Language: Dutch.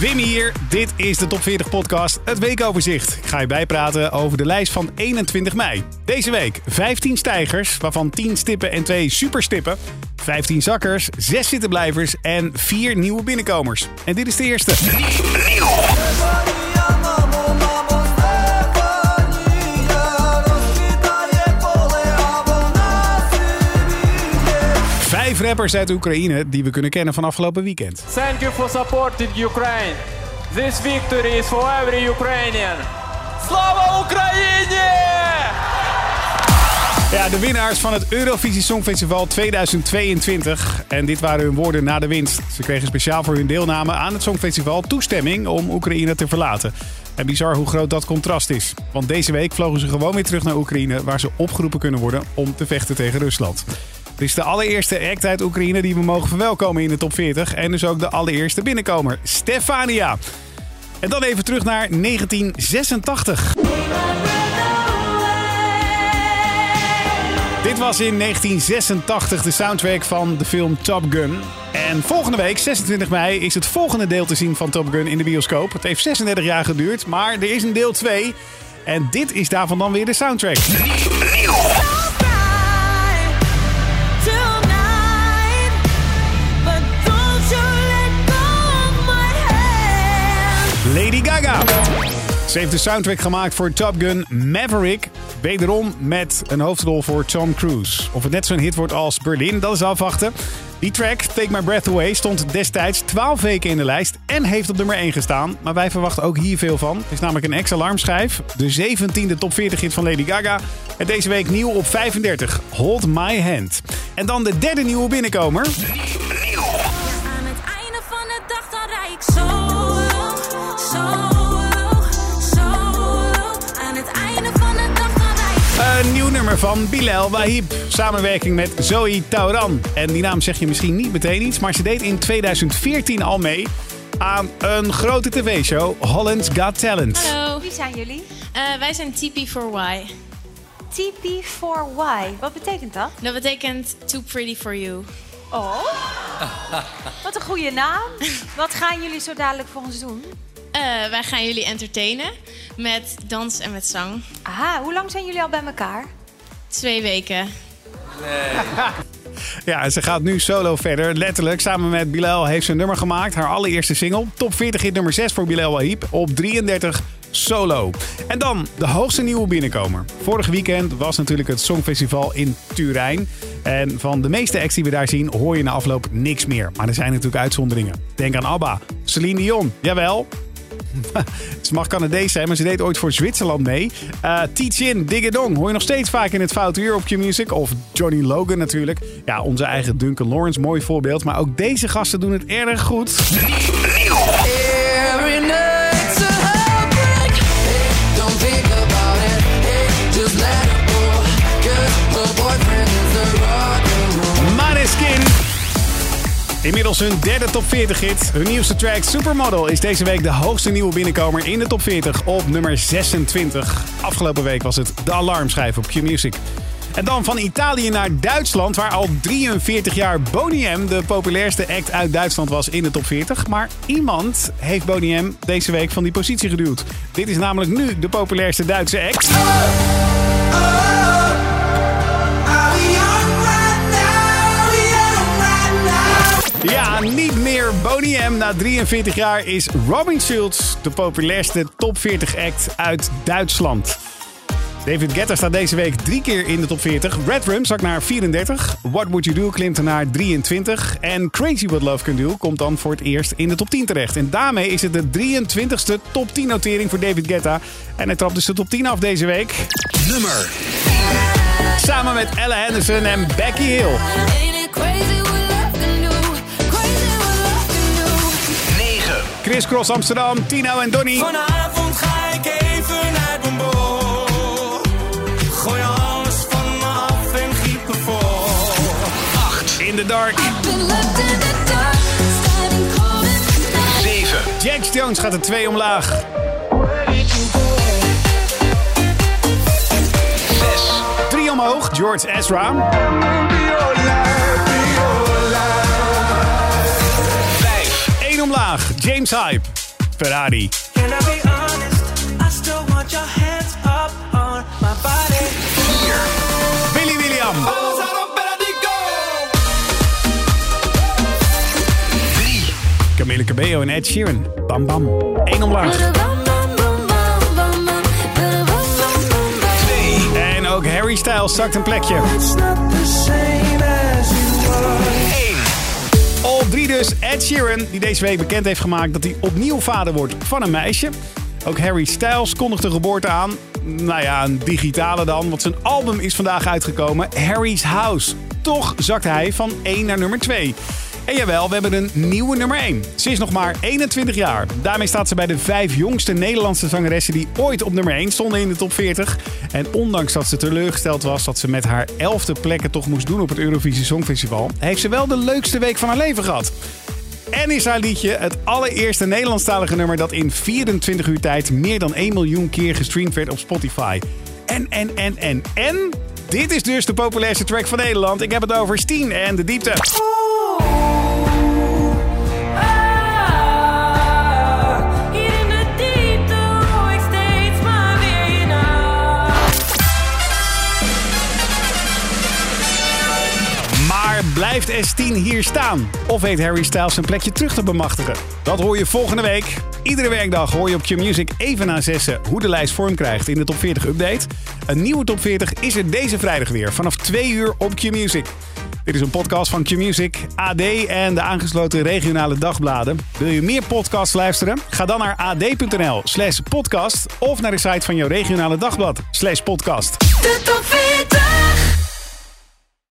Wim hier. Dit is de Top 40 podcast, het weekoverzicht. Ik ga je bijpraten over de lijst van 21 mei. Deze week 15 stijgers, waarvan 10 stippen en 2 superstippen. 15 zakkers, 6 zittenblijvers en 4 nieuwe binnenkomers. En dit is de eerste. rappers uit Oekraïne die we kunnen kennen van afgelopen weekend. Thank you for supporting Ukraine. This victory is for every Ukrainian. Slava Oekraïne! Ja, de winnaars van het Eurovisie Songfestival 2022. En dit waren hun woorden na de winst. Ze kregen speciaal voor hun deelname aan het Songfestival toestemming om Oekraïne te verlaten. En bizar hoe groot dat contrast is. Want deze week vlogen ze gewoon weer terug naar Oekraïne, waar ze opgeroepen kunnen worden om te vechten tegen Rusland. Dit is de allereerste act uit Oekraïne die we mogen verwelkomen in de top 40. En dus ook de allereerste binnenkomer, Stefania. En dan even terug naar 1986. Dit was in 1986 de soundtrack van de film Top Gun. En volgende week, 26 mei, is het volgende deel te zien van Top Gun in de bioscoop. Het heeft 36 jaar geduurd, maar er is een deel 2. En dit is daarvan dan weer de soundtrack. Ze heeft de soundtrack gemaakt voor Top Gun Maverick. Wederom met een hoofdrol voor Tom Cruise. Of het net zo'n hit wordt als Berlin, dat is afwachten. Die track, Take My Breath Away, stond destijds 12 weken in de lijst en heeft op nummer 1 gestaan. Maar wij verwachten ook hier veel van. Het is namelijk een ex-alarmschijf. De 17e top 40 hit van Lady Gaga. En deze week nieuw op 35. Hold My Hand. En dan de derde nieuwe binnenkomer. Een nieuw nummer van Bilal Wahib. Samenwerking met Zoe Tauran. En die naam zeg je misschien niet meteen iets, maar ze deed in 2014 al mee aan een grote tv-show, Holland's Got Talent. Hallo, Wie zijn jullie? Eh, wij zijn TP4Y. TP4Y. Wat betekent dat? Dat betekent Too Pretty For You. Oh. Wat een goede naam. Wat gaan jullie zo dadelijk voor ons doen? Eh, wij gaan jullie entertainen met dans en met zang. Aha, hoe lang zijn jullie al bij elkaar? Twee weken. Ja, en ze gaat nu solo verder. Letterlijk, samen met Bilal heeft ze een nummer gemaakt. Haar allereerste single. Top 40 hit nummer 6 voor Bilal Wahib. Op 33 solo. En dan de hoogste nieuwe binnenkomer. Vorig weekend was natuurlijk het Songfestival in Turijn. En van de meeste acts die we daar zien hoor je na afloop niks meer. Maar er zijn natuurlijk uitzonderingen. Denk aan ABBA, Celine Dion, jawel. Ze mag Canadees zijn, maar ze deed ooit voor Zwitserland mee. Uh, Tichin, Diggedong hoor je nog steeds vaak in het foute uur op Q-Music. Of Johnny Logan natuurlijk. Ja, onze eigen Duncan Lawrence, mooi voorbeeld. Maar ook deze gasten doen het erg goed. Inmiddels hun derde top 40 hit. Hun nieuwste track Supermodel is deze week de hoogste nieuwe binnenkomer in de top 40 op nummer 26. Afgelopen week was het de alarmschijf op Q-Music. En dan van Italië naar Duitsland, waar al 43 jaar Boney M de populairste act uit Duitsland was in de top 40. Maar iemand heeft Boney M deze week van die positie geduwd. Dit is namelijk nu de populairste Duitse act. Na 43 jaar is Robin Schulz de populairste top 40 act uit Duitsland. David Guetta staat deze week drie keer in de top 40. Red Rum zakt naar 34. What Would You Do klimt er naar 23. En Crazy What Love Can Do komt dan voor het eerst in de top 10 terecht. En daarmee is het de 23ste top 10 notering voor David Guetta. En hij trapt dus de top 10 af deze week. Nummer Samen met Ella Henderson en Becky Hill. 9. Chris Cross Amsterdam, Tino en Donny. Vanavond ga ik even mijn bol. Gooi alles van me af en giet me vol. In the Dark. Been left in the dark, standing cold in the night. 7. Jax Jones gaat er twee omlaag. 6. Drie omhoog, George Ezra. Up on my body. Billy William. Camille Cabello en Ed Sheeran. Bam bam. Eén omlaag. En ook Harry Styles zakt een plekje. It's not the same as you were. Op drie dus Ed Sheeran, die deze week bekend heeft gemaakt dat hij opnieuw vader wordt van een meisje. Ook Harry Styles kondigt de geboorte aan. Nou ja, een digitale dan, want zijn album is vandaag uitgekomen, Harry's House. Toch zakt hij van 1 naar nummer 2. En jawel, we hebben een nieuwe nummer 1. Ze is nog maar 21 jaar. Daarmee staat ze bij de vijf jongste Nederlandse zangeressen die ooit op nummer 1 stonden in de top 40. En ondanks dat ze teleurgesteld was dat ze met haar elfde plekken toch moest doen op het Eurovisie Songfestival, heeft ze wel de leukste week van haar leven gehad. En is haar liedje het allereerste Nederlandstalige nummer dat in 24 uur tijd meer dan 1 miljoen keer gestreamd werd op Spotify. En, en, en, en, en. Dit is dus de populairste track van Nederland. Ik heb het over Steen en de diepte. Blijft S10 hier staan? Of weet Harry Styles zijn plekje terug te bemachtigen? Dat hoor je volgende week. Iedere werkdag hoor je op Q-Music even na zessen hoe de lijst vorm krijgt in de Top 40 Update. Een nieuwe Top 40 is er deze vrijdag weer vanaf 2 uur op Q-Music. Dit is een podcast van Q-Music, AD en de aangesloten regionale dagbladen. Wil je meer podcasts luisteren? Ga dan naar ad.nl slash podcast of naar de site van jouw regionale dagblad slash podcast. De top 40.